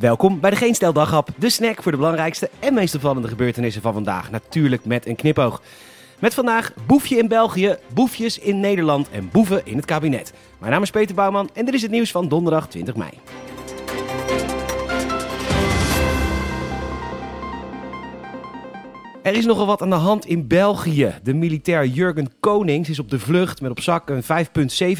Welkom bij de Geen Stel de snack voor de belangrijkste en meest opvallende gebeurtenissen van vandaag. Natuurlijk met een knipoog. Met vandaag boefje in België, boefjes in Nederland en boeven in het kabinet. Mijn naam is Peter Bouwman en dit is het nieuws van donderdag 20 mei. Er is nogal wat aan de hand in België. De militair Jurgen Konings is op de vlucht met op zak een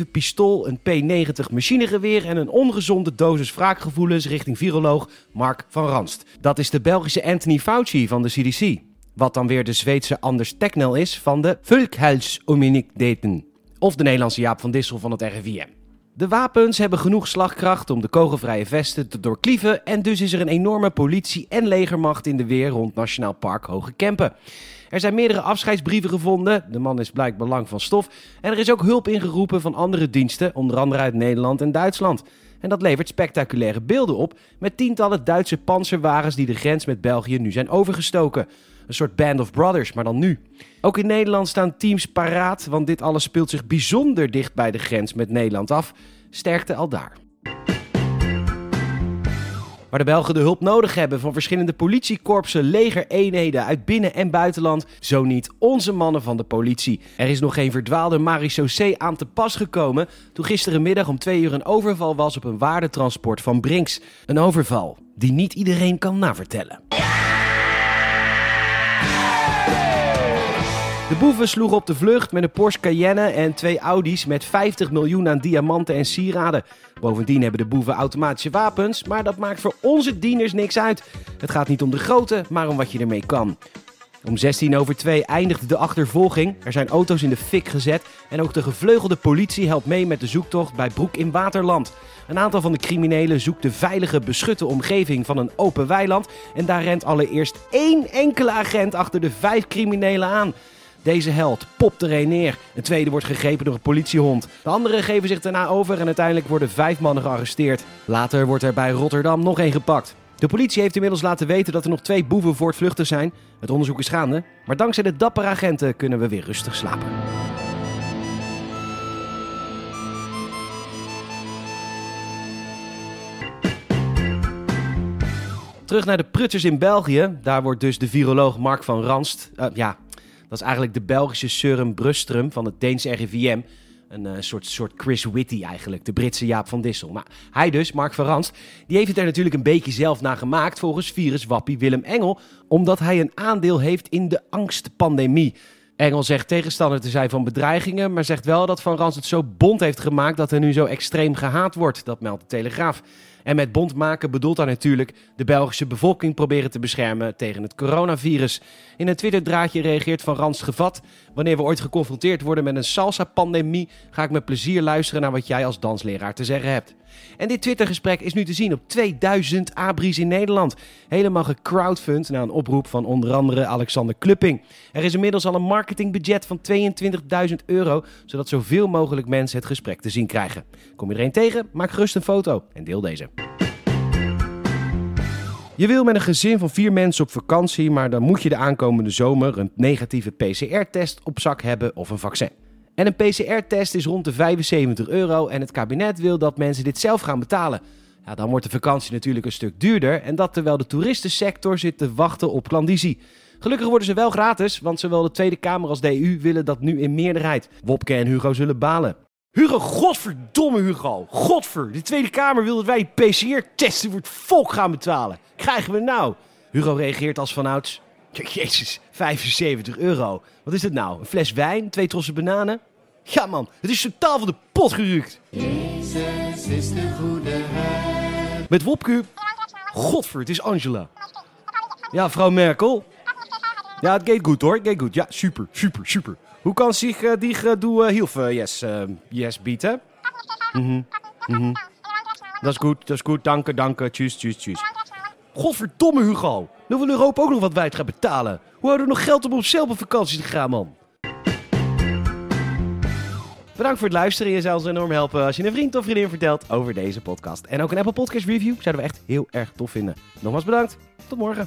5.7 pistool, een P90 machinegeweer en een ongezonde dosis wraakgevoelens richting viroloog Mark van Ranst. Dat is de Belgische Anthony Fauci van de CDC. Wat dan weer de Zweedse Anders Tegnell is van de Volkshuisommuniteten. Of de Nederlandse Jaap van Dissel van het RIVM. De wapens hebben genoeg slagkracht om de kogelvrije vesten te doorklieven en dus is er een enorme politie- en legermacht in de weer rond Nationaal Park Hoge Kempen. Er zijn meerdere afscheidsbrieven gevonden, de man is blijkbaar lang van stof en er is ook hulp ingeroepen van andere diensten, onder andere uit Nederland en Duitsland. En dat levert spectaculaire beelden op met tientallen Duitse panzerwagens die de grens met België nu zijn overgestoken. Een soort Band of Brothers, maar dan nu. Ook in Nederland staan teams paraat, want dit alles speelt zich bijzonder dicht bij de grens met Nederland af. Sterkte al daar. Waar de Belgen de hulp nodig hebben van verschillende politiekorpsen, legereenheden uit binnen- en buitenland, zo niet onze mannen van de politie. Er is nog geen verdwaalde marechaussee aan te pas gekomen toen gisterenmiddag om twee uur een overval was op een waardetransport van Brinks. Een overval die niet iedereen kan navertellen. De boeven sloegen op de vlucht met een Porsche Cayenne en twee Audi's met 50 miljoen aan diamanten en sieraden. Bovendien hebben de boeven automatische wapens, maar dat maakt voor onze dieners niks uit. Het gaat niet om de grootte, maar om wat je ermee kan. Om 16 over 2 eindigt de achtervolging. Er zijn auto's in de fik gezet en ook de gevleugelde politie helpt mee met de zoektocht bij Broek in Waterland. Een aantal van de criminelen zoekt de veilige, beschutte omgeving van een open weiland en daar rent allereerst één enkele agent achter de vijf criminelen aan. Deze held popt er een neer. Een tweede wordt gegrepen door een politiehond. De anderen geven zich daarna over en uiteindelijk worden vijf mannen gearresteerd. Later wordt er bij Rotterdam nog één gepakt. De politie heeft inmiddels laten weten dat er nog twee boeven voortvluchtig zijn. Het onderzoek is gaande, maar dankzij de dappere agenten kunnen we weer rustig slapen. Terug naar de prutsers in België. Daar wordt dus de viroloog Mark van Ranst, uh, ja, dat is eigenlijk de Belgische Søren Brustrum van het Deense RIVM. Een uh, soort, soort Chris Whitty eigenlijk, de Britse Jaap van Dissel. Maar hij dus, Mark van Ranst, die heeft het er natuurlijk een beetje zelf naar gemaakt volgens viruswappie Willem Engel. Omdat hij een aandeel heeft in de angstpandemie. Engel zegt tegenstander te zijn van bedreigingen, maar zegt wel dat Van Rans het zo bond heeft gemaakt dat hij nu zo extreem gehaat wordt. Dat meldt de Telegraaf. En met bond maken bedoelt hij natuurlijk de Belgische bevolking proberen te beschermen tegen het coronavirus. In een Twitter-draadje reageert Van Rans gevat. Wanneer we ooit geconfronteerd worden met een salsa-pandemie, ga ik met plezier luisteren naar wat jij als dansleraar te zeggen hebt. En dit Twittergesprek is nu te zien op 2000 abris in Nederland. Helemaal gecrowdfund na een oproep van onder andere Alexander Klupping. Er is inmiddels al een marketingbudget van 22.000 euro, zodat zoveel mogelijk mensen het gesprek te zien krijgen. Kom je er een tegen? Maak gerust een foto en deel deze. Je wil met een gezin van vier mensen op vakantie, maar dan moet je de aankomende zomer een negatieve PCR-test op zak hebben of een vaccin. En een PCR-test is rond de 75 euro en het kabinet wil dat mensen dit zelf gaan betalen. Ja, dan wordt de vakantie natuurlijk een stuk duurder en dat terwijl de toeristensector zit te wachten op klandizie. Gelukkig worden ze wel gratis, want zowel de Tweede Kamer als de EU willen dat nu in meerderheid. Wopke en Hugo zullen balen. Hugo, godverdomme Hugo. Godver, de Tweede Kamer wil dat wij PCR-testen voor het volk gaan betalen. Krijgen we nou? Hugo reageert als vanouds. Jezus, 75 euro. Wat is het nou? Een fles wijn? Twee trossen bananen? Ja man, het is totaal van de pot gerukt. Jezus is de goede. Met Wopke. Godver, het is Angela. Ja, vrouw Merkel. Ja, het gaat goed hoor, gaat goed. Ja, super, super, super. Hoe kan zich uh, die uh, doe hilfe yes, uh, yes bieden? Mhm, mhm. Dat is goed, dat is goed. Dank, dank. Tjus, tjus, tjus. Godverdomme Hugo. Nu wil Europa ook nog wat wijd gaan betalen. Hoe houden we nog geld om op zelf op vakantie te gaan, man? Bedankt voor het luisteren. Je zou ons enorm helpen als je een vriend of vriendin vertelt over deze podcast. En ook een Apple Podcast review zouden we echt heel erg tof vinden. Nogmaals bedankt. Tot morgen.